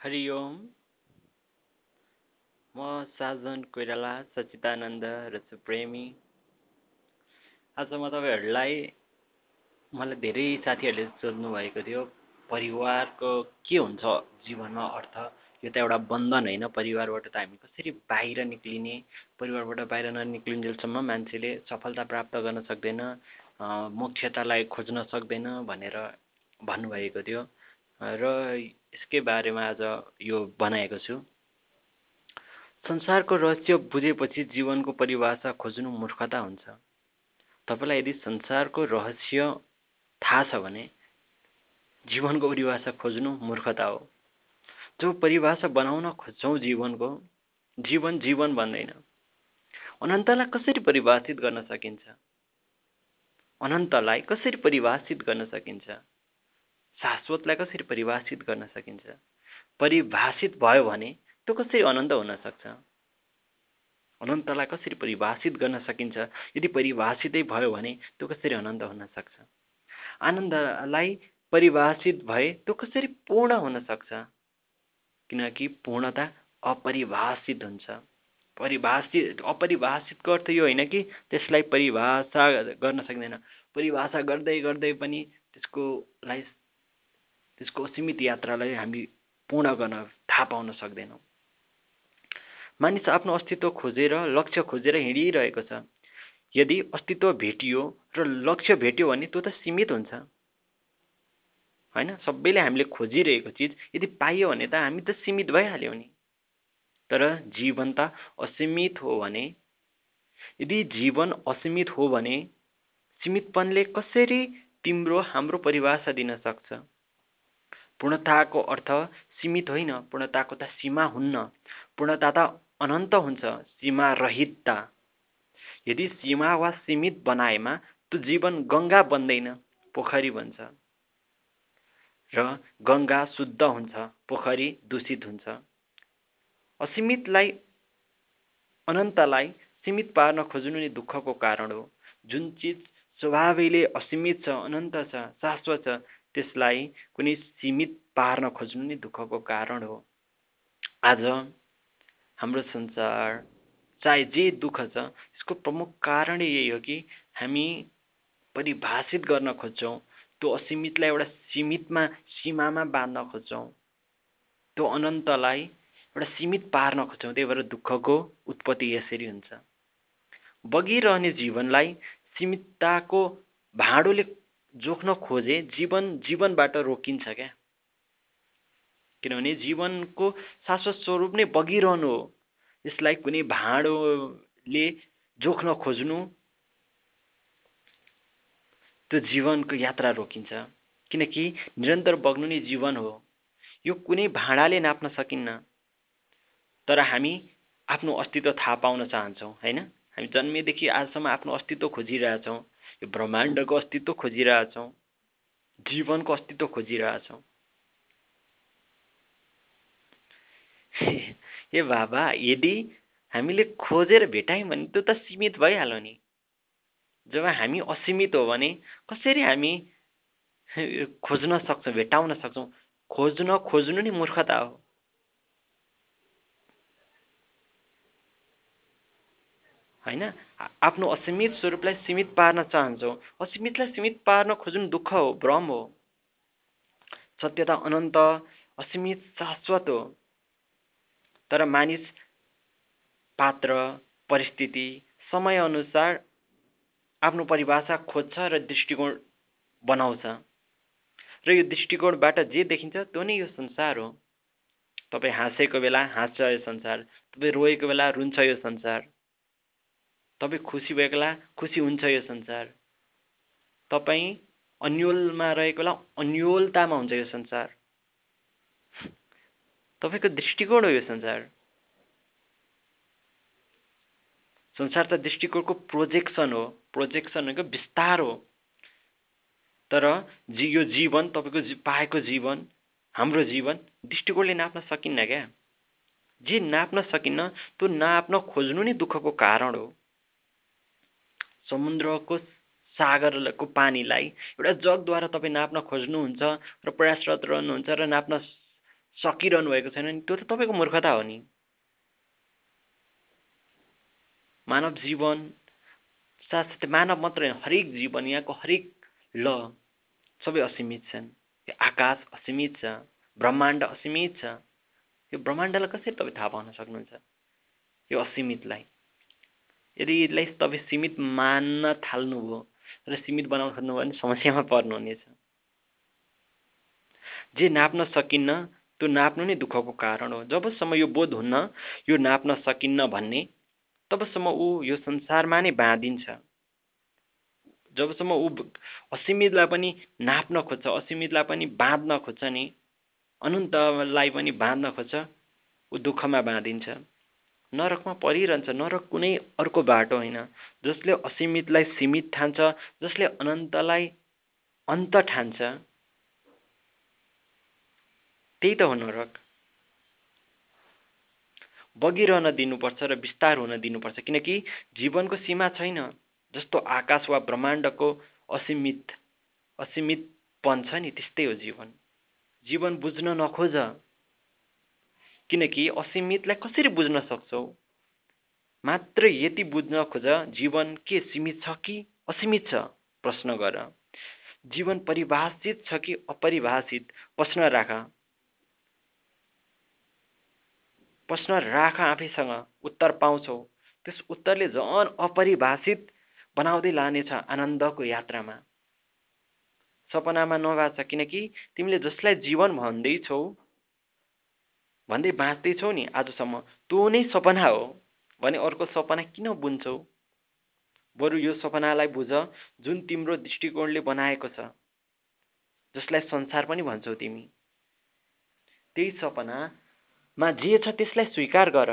हरि ओम। म साजन कोइराला सचिदानन्द र प्रेमी आज म तपाईँहरूलाई मलाई धेरै साथीहरूले सोध्नु भएको थियो परिवारको के हुन्छ जीवनमा अर्थ? यो त एउटा बन्धन होइन परिवारबाट त हामी कसरी बाहिर निक्लिने? परिवारबाट बाहिर ननिक्लिन्जेलसम्म मान्छेले सफलता प्राप्त गर्न सक्दैन मोक्षतालाई खोज्न सक्दैन भनेर भन्नुभएको थियो। र यसकै बारेमा आज यो बनाएको छु। संसारको रहस्य बुझेपछि जीवनको परिभाषा खोज्नु मूर्खता हुन्छ। तपाईँलाई यदि संसारको रहस्य थाहा छ भने जीवनको परिभाषा खोज्नु मूर्खता हो। जब परिभाषा बनाउन खोज्छौँ जीवनको जीवन जीवन भन्दैन। अनन्तलाई कसरी परिभाषित गर्न सकिन्छ? अनन्तलाई कसरी परिभाषित गर्न सकिन्छ? शाश्वतलाई कसरी परिभाषित गर्न सकिन्छ? परिभाषित भयो भने त्यो कसरी अनन्त हुन सक्छ? अनन्तलाई कसरी परिभाषित गर्न सकिन्छ? यदि परिभाषितै भयो भने त्यो कसरी अनन्त हुन सक्छ? आनन्दलाई परिभाषित भए त्यो कसरी पूर्ण हुन सक्छ? किनकि पूर्णता अपरिभाषित हुन्छ। परिभाषित अपरिभाषितको अर्थ यो होइन कि त्यसलाई परिभाषा गर्न सकिँदैन। परिभाषा गर्दै गर्दै पनि त्यसकोलाई त्यसको असीमित यात्रालाई हामी पूर्ण गर्न थाहा पाउन सक्दैनौँ। मानिस आफ्नो अस्तित्व खोजेर लक्ष्य खोजेर हिँडिरहेको छ। यदि अस्तित्व भेटियो र लक्ष्य भेट्यो भने त्यो त सीमित हुन्छ। होइन? सबैले हामीले खोजिरहेको चिज यदि पाइयो भने त हामी त सीमित भइहाल्यौँ नि। तर जीवन त असीमित हो भने यदि जीवन असीमित हो भने सीमितपनले कसरी तिम्रो हाम्रो परिभाषा दिन सक्छ? पूर्णताको अर्थ सीमित होइन। पूर्णताको त सीमा हुन्न। पूर्णता त अनन्त हुन्छ सीमा रहितता यदि सीमा वा सीमित बनाएमा त्यो जीवन गङ्गा बन्दैन पोखरी बन्छ। र गङ्गा शुद्ध हुन्छ पोखरी दूषित हुन्छ। असीमितलाई अनन्तलाई सीमित पार्न खोज्नु नै दुःखको कारण हो। जुन चिज स्वभावैले असीमित छ अनन्त छ शाश्वत छ त्यसलाई कुनै सीमित पार्न खोज्नु नै दुःखको कारण हो। आज हाम्रो संसार चाहे जे दुःख छ यसको प्रमुख कारणै यही हो कि हामी परिभाषित गर्न खोज्छौँ त्यो असीमितलाई एउटा सीमितमा सीमामा बाँध्न खोज्छौँ। त्यो अनन्तलाई एउटा सीमित पार्न खोज्छौँ त्यही भएर दुःखको उत्पत्ति यसरी हुन्छ। बगिरहने जीवनलाई सीमितताको भाँडोले जोख्न खोजे जीवन जीवनबाट रोकिन्छ क्या? किनभने जीवनको शाश्वत स्वरूप नै बगिरहनु हो। यसलाई कुनै भाँडोले जोख्न खोज्नु त्यो जीवनको यात्रा रोकिन्छ। किनकि निरन्तर बग्नु नै जीवन हो। यो कुनै भाँडाले नाप्न सकिन्न। तर हामी आफ्नो अस्तित्व थाहा पाउन चाहन्छौँ होइन? हामी जन्मेदेखि आजसम्म आफ्नो अस्तित्व खोजिरहेछौँ। यो ब्रह्माण्डको अस्तित्व खोजिरहेछौँ जीवनको अस्तित्व खोजिरहेछौँ। ए बाबा यदि हामीले खोजेर भेटायौँ भने त्यो त सीमित भइहाल्यो नि। जब हामी असीमित हो भने कसरी हामी खोज्न सक्छौँ भेटाउन सक्छौँ? खोज्न खोज्नु नै मूर्खता हो। होइन? आफ्नो असीमित स्वरूपलाई सीमित पार्न चाहन्छौँ। असीमितलाई सीमित पार्न खोज्नु दुःख हो भ्रम हो। सत्यता अनन्त असीमित शाश्वत हो। तर मानिस पात्र परिस्थिति समयअनुसार आफ्नो परिभाषा खोज्छ र दृष्टिकोण बनाउँछ। र यो दृष्टिकोणबाट जे देखिन्छ त्यो नै यो संसार हो। तपाईँ हाँसेको बेला हाँस्छ यो संसार तपाईँ रोएको बेला रुन्छ यो संसार। तपाईँ खुसी भएको बेला खुसी हुन्छ यो संसार। तपाईँ अन्यलमा रहेको बेला अन्यलतामा हुन्छ यो संसार। तपाईँको दृष्टिकोण हो यो संसार। संसार त दृष्टिकोणको प्रोजेक्सन हो। प्रोजेक्सन भनेको विस्तार हो। तर जी यो जीवन तपाईँको जी पाएको जीवन हाम्रो जीवन दृष्टिकोणले नाप्न सकिन्न क्या? जे नाप्न सकिन्न त्यो नाप्न खोज्नु नै दुःखको कारण हो। समुद्रको सागरको पानीलाई एउटा जगद्वारा तपाईँ नाप्न खोज्नुहुन्छ र प्रयासरत रहनुहुन्छ र नाप्न सकिरहनु भएको छैन नि त्यो त तपाईँको मूर्खता हो नि। मानव जीवन साथसाथै मानव मात्र होइन हरेक जीवन यहाँको हरेक ल सबै असीमित छन्। यो आकाश असीमित छ ब्रह्माण्ड असीमित छ यो ब्रह्माण्डलाई कसरी तपाईँ थाहा पाउन सक्नुहुन्छ? यो असीमितलाई। यदि यसलाई तपाईँ सीमित मान्न थाल्नुभयो र सीमित बनाउन खोज्नुभयो भने समस्यामा पर्नुहुनेछ। जे नाप्न सकिन्न त्यो नाप्नु नै दुःखको कारण हो। जबसम्म यो बोध हुन्न यो नाप्न सकिन्न भन्ने तबसम्म ऊ यो संसारमा नै बाँधिन्छ। जबसम्म ऊ असीमितलाई पनि नाप्न खोज्छ असीमितलाई पनि बाँध्न खोज्छ नि अनन्तलाई पनि बाँध्न खोज्छ ऊ दुःखमा बाँधिन्छ। नरकमा परिरहन्छ। नरक कुनै अर्को बाटो होइन। जसले असीमितलाई सीमित ठान्छ जसले अनन्तलाई अन्त ठान्छ। त्यही त हो नरक। बगिरहन दिनुपर्छ र विस्तार हुन दिनुपर्छ। किनकि जीवनको सीमा छैन। जस्तो आकाश वा ब्रह्माण्डको असीमित असीमितपन छ नि त्यस्तै हो जीवन। जीवन बुझ्न नखोज। किनकि असीमितलाई कसरी बुझ्न सक्छौ? मात्र यति बुझ्न खोज जीवन के सीमित छ कि असीमित छ? प्रश्न गर। जीवन परिभाषित छ कि अपरिभाषित? प्रश्न राख। प्रश्न राख आफैसँग। उत्तर पाउँछौ। त्यस उत्तरले झन अपरिभाषित बनाउँदै लानेछ आनन्दको यात्रामा। सपनामा नभाछ किनकि तिमीले जसलाई जीवन भन्दैछौ भन्दै बाँच्दैछौ नि आजसम्म। त्यो नै सपना हो भने अर्को सपना किन बुन्छौ? बरु यो सपनालाई बुझ जुन तिम्रो दृष्टिकोणले बनाएको छ जसलाई संसार पनि भन्छौ तिमी। त्यही सपनामा जे छ त्यसलाई स्वीकार गर।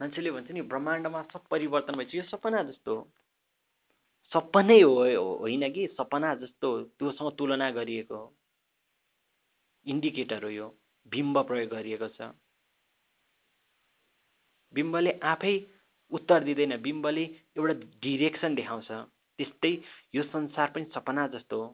मान्छेले भन्छ नि ब्रह्माण्डमा सब परिवर्तन भएछ। यो सपना जस्तो सपनै हो होइन कि? सपना जस्तो त्योसँग तुलना गरिएको हो। इन्डिकेटर हो यो। बिम्ब प्रयोग गरिएको छ। बिम्बले आफै उत्तर दिँदैन। बिम्बले एउटा डिरेक्सन देखाउँछ। त्यस्तै यो संसार पनि सपना जस्तो हो।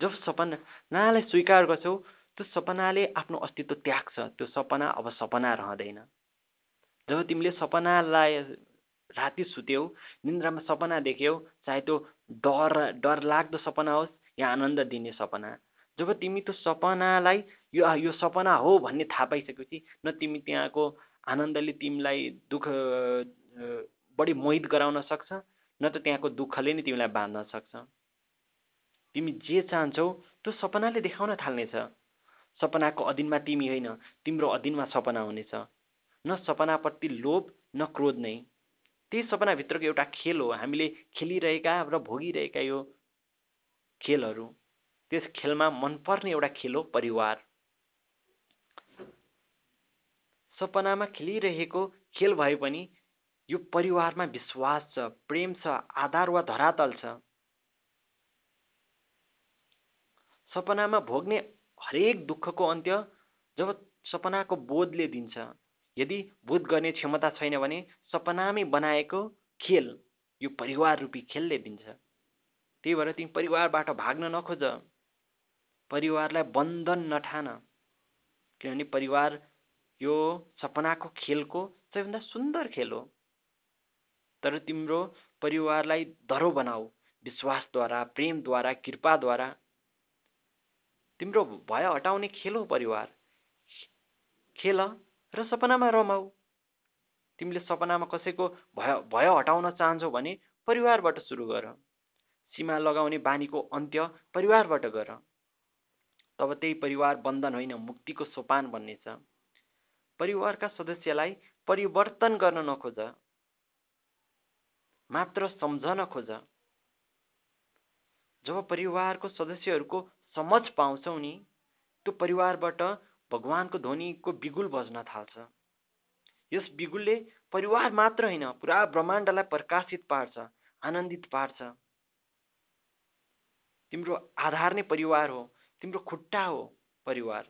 जब सपनालाई स्वीकार गर्छौ त्यो सपनाले आफ्नो अस्तित्व त्याग्छ। त्यो सपना अब सपना रहँदैन। जब तिमीले सपनालाई राति सुत्यौ निन्द्रामा सपना देख्यौ चाहे त्यो डर डर लाग्दो सपना होस् या आनन्द दिने सपना जब तिमी त्यो सपनालाई यो यो सपना हो भन्ने थाहा पाइसकेपछि न तिमी त्यहाँको आनन्दले तिमीलाई दुःख बढी मोहित गराउन सक्छ न त त्यहाँको दुःखले नै तिमीलाई बाँध्न सक्छ। तिमी जे चाहन्छौ त्यो सपनाले देखाउन थाल्नेछ। सपनाको अधीनमा तिमी होइन तिम्रो अधीनमा सपना हुनेछ। न सपनाप्रति लोभ न क्रोध नै। त्यही सपनाभित्रको एउटा खेल हो। हामीले खेलिरहेका र भोगिरहेका यो खेलहरू। त्यस खेलमा मनपर्ने एउटा खेल हो परिवार। सपनामा खेलिरहेको खेल भए पनि यो परिवारमा विश्वास छ प्रेम छ आधार वा धरातल छ। सपनामा भोग्ने हरेक दुःखको अन्त्य जब सपनाको बोधले दिन्छ। यदि बोध गर्ने क्षमता छैन भने सपनामै बनाएको खेल यो परिवार रूपी खेलले दिन्छ। त्यही भएर तिमी परिवारबाट भाग्न नखोज। परिवारलाई बन्धन नठान। किनभने परिवार यो सपनाको खेलको सबैभन्दा सुन्दर खेल हो। तर तिम्रो परिवारलाई दह्रो बनाऊ विश्वासद्वारा प्रेमद्वारा कृपाद्वारा। तिम्रो भय हटाउने खेल हो परिवार। खेल र सपनामा रमाऊ। तिमीले सपनामा कसैको भय भय हटाउन चाहन्छौ भने परिवारबाट सुरु गर। सीमा लगाउने बानीको अन्त्य परिवारबाट गर। तब त्यही परिवार बन्धन होइन मुक्तिको सोपान बन्नेछ। परिवारका सदस्यलाई परिवर्तन गर्न नखोज। मात्र सम्झन खोज जब परिवारको सदस्यहरूको समझ पाउँछौ नि त्यो परिवारबाट भगवान्को ध्वनिको बिगुल बज्न थाल्छ। यस बिगुलले परिवार मात्र होइन पुरा ब्रह्माण्डलाई प्रकाशित पार्छ आनन्दित पार्छ। तिम्रो आधार नै परिवार हो तिम्रो खुट्टा हो परिवार।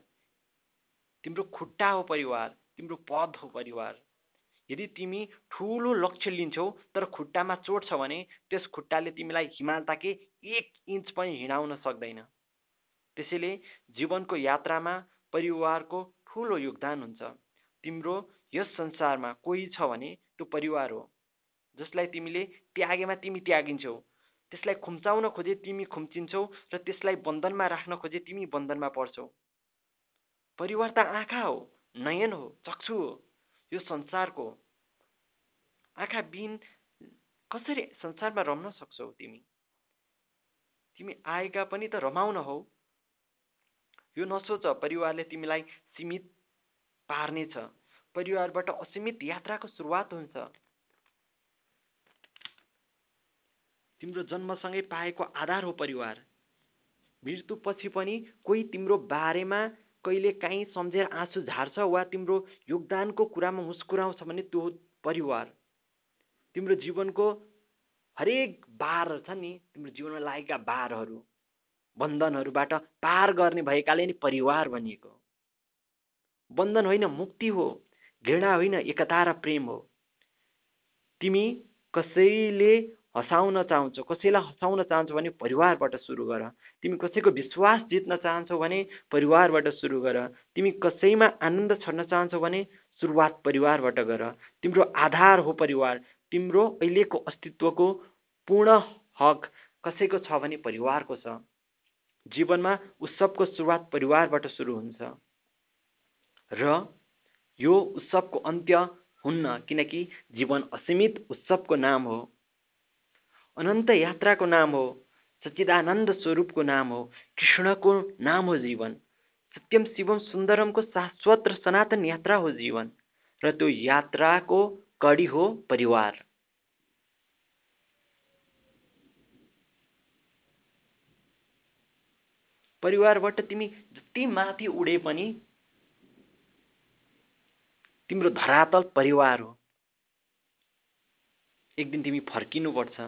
तिम्रो खुट्टा हो परिवार तिम्रो पद हो परिवार। यदि तिमी ठुलो लक्ष्य लिन्छौ तर खुट्टामा चोट छ भने त्यस खुट्टाले तिमीलाई हिमाल ताके एक इन्च पनि हिँडाउन सक्दैन। त्यसैले जीवनको यात्रामा परिवारको ठुलो योगदान हुन्छ। तिम्रो यस संसारमा कोही छ भने त्यो परिवार हो जसलाई तिमीले त्यागेमा तिमी त्यागिन्छौ। त्यसलाई खुम्चाउन खोजे तिमी खुम्चिन्छौ र त्यसलाई बन्धनमा राख्न खोजे तिमी बन्धनमा पर्छौ। परिवार त आँखा हो नयन हो चक्षु हो यो संसारको आँखा बिन कसरी संसारमा रम्न सक्छौ तिमी? तिमी आएका पनि त रमाउन हौ। यो नसोच परिवारले तिमीलाई सीमित पार्नेछ। परिवारबाट असीमित यात्राको सुरुवात हुन्छ। तिम्रो जन्मसँगै पाएको आधार हो परिवार। मृत्युपछि पनि कोही तिम्रो बारेमा कहिले काहीँ सम्झेर आँसु झार्छ वा तिम्रो योगदानको कुरामा मुस्कुराउँछ भने त्यो परिवार। तिम्रो जीवनको हरेक बार छ नि तिम्रो जीवनमा लागेका बारहरू बन्धनहरूबाट पार गर्ने भएकाले नि परिवार भनिएको बन्धन होइन मुक्ति हो घृणा होइन एकता र प्रेम हो। तिमी कसैले हँसाउन चाहन्छौ कसैलाई हँसाउन चाहन्छौ भने परिवारबाट सुरु गर। तिमी कसैको विश्वास जित्न चाहन्छौ भने परिवारबाट सुरु गर। तिमी कसैमा आनन्द छर्न चाहन्छौ भने सुरुवात परिवारबाट गर। तिम्रो आधार हो परिवार। तिम्रो अहिलेको अस्तित्वको पूर्ण हक कसैको छ भने परिवारको छ। जीवनमा उत्सवको सुरुवात परिवारबाट सुरु हुन्छ। र यो उत्सवको अन्त्य हुन्न किनकि जीवन असीमित उत्सवको नाम हो। अनन्त यात्राको नाम हो सच्चिदानन्द स्वरूपको नाम हो कृष्णको नाम हो जीवन सत्यम शिवम सुन्दरमको शाश्वत र सनातन यात्रा हो जीवन र त्यो यात्राको कडी हो परिवार। परिवारबाट तिमी जति माथि उडे पनि तिम्रो धरातल परिवार हो। एक दिन तिमी फर्किनुपर्छ।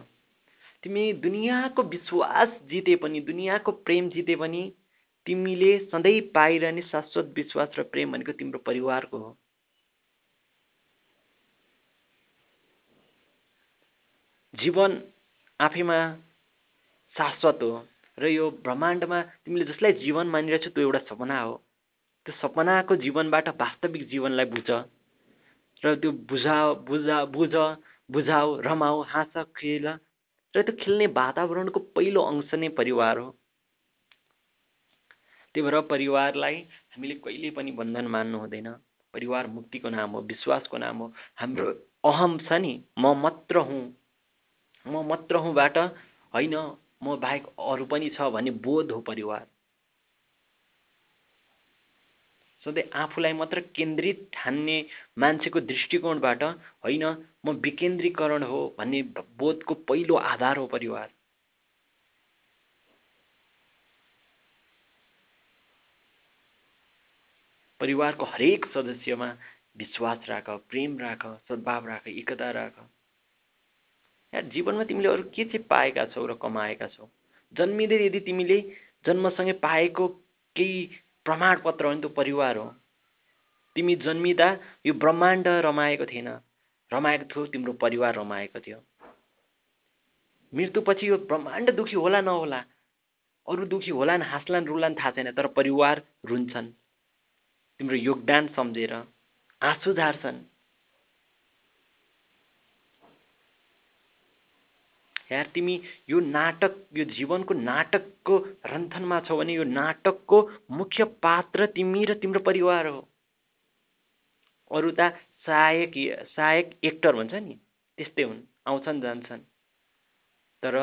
तिमी दुनियाँको विश्वास जिते पनि दुनियाँको प्रेम जिते पनि तिमीले सधैँ पाइरहने शाश्वत विश्वास र प्रेम भनेको तिम्रो परिवारको हो। जीवन आफैमा शाश्वत हो र यो ब्रह्माण्डमा तिमीले जसलाई जीवन मानिरहेछौ त्यो एउटा सपना हो। त्यो सपनाको जीवनबाट वास्तविक जीवनलाई बुझ र त्यो बुझा बुझा बुझ बुझाऊ रमाऊ हाँस खेल र त्यो खेल्ने वातावरणको पहिलो अंश नै परिवार हो। त्यही भएर परिवारलाई हामीले कहिले पनि बन्धन मान्नु हुँदैन। परिवार मुक्तिको नाम हो विश्वासको नाम हो। हाम्रो अहम छ नि म मात्र हुँ। म मात्र हुँबाट होइन म बाहेक अरू पनि छ भन्ने बोध हो परिवार। सधैँ आफूलाई मात्र केन्द्रित ठान्ने मान्छेको दृष्टिकोणबाट होइन म विकेन्द्रीकरण हो भन्ने बोधको पहिलो आधार हो परिवार। परिवारको हरेक सदस्यमा विश्वास राख प्रेम राख सद्भाव राख एकता राख। यार जीवनमा तिमीले अरू के चाहिँ पाएका छौ र कमाएका छौ? जन्मिँदै यदि तिमीले जन्मसँगै पाएको केही प्रमाणपत्र हो नि त्यो परिवार हो। तिमी जन्मिँदा यो ब्रह्माण्ड रमाएको थिएन। रमाएको थियो तिम्रो परिवार रमाएको थियो। मृत्युपछि यो ब्रह्माण्ड दुखी होला नहोला। अरू दुखी होलान् हाँस्लान् रुलान् थाहा छैन तर परिवार रुन्छन्। तिम्रो योगदान सम्झेर आँसु झार्छन्। यार तिमी यो नाटक यो जीवनको नाटकको रन्थनमा छौ भने यो नाटकको मुख्य पात्र तिमी र तिम्रो परिवार हो। अरू त सहायक सहायक एक्टर भन्छ नि त्यस्तै हुन् आउँछन् जान्छन्। तर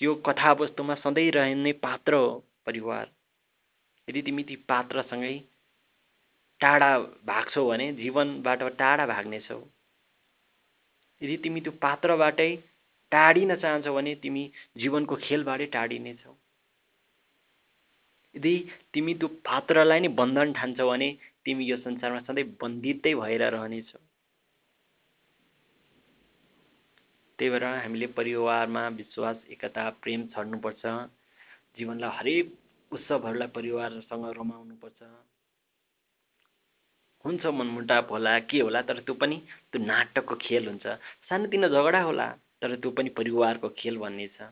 यो कथावस्तुमा सधैँ रहने पात्र हो परिवार। यदि तिमी ती पात्रसँगै टाढा भाग्छौ भने जीवनबाट टाढा भाग्नेछौ। यदि तिमी त्यो पात्रबाटै टाढिन चाहन्छौ भने तिमी जीवनको खेलबाटै टाढिनेछौ यदि तिमी त्यो पात्रलाई नै बन्धन ठान्छौ भने तिमी यो संसारमा सधैँ बन्धितै भएर रहनेछौ। त्यही भएर हामीले परिवारमा विश्वास एकता प्रेम छर्नुपर्छ जीवनलाई हरेक उत्सवहरूलाई परिवारसँग रमाउनुपर्छ। हुन्छ मनमुटाप होला के होला तर त्यो पनि त्यो नाटकको खेल हुन्छ। सानोतिनो झगडा होला। तर त्यो पनि परिवारको खेल भन्ने छ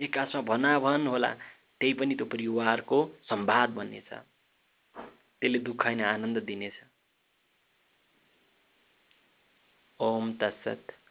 एकासमा भनाभन होला त्यही पनि त्यो परिवारको सम्वाद भन्ने छ त्यसले दुःख होइन आनन्द दिनेछ। ओम तत्सत।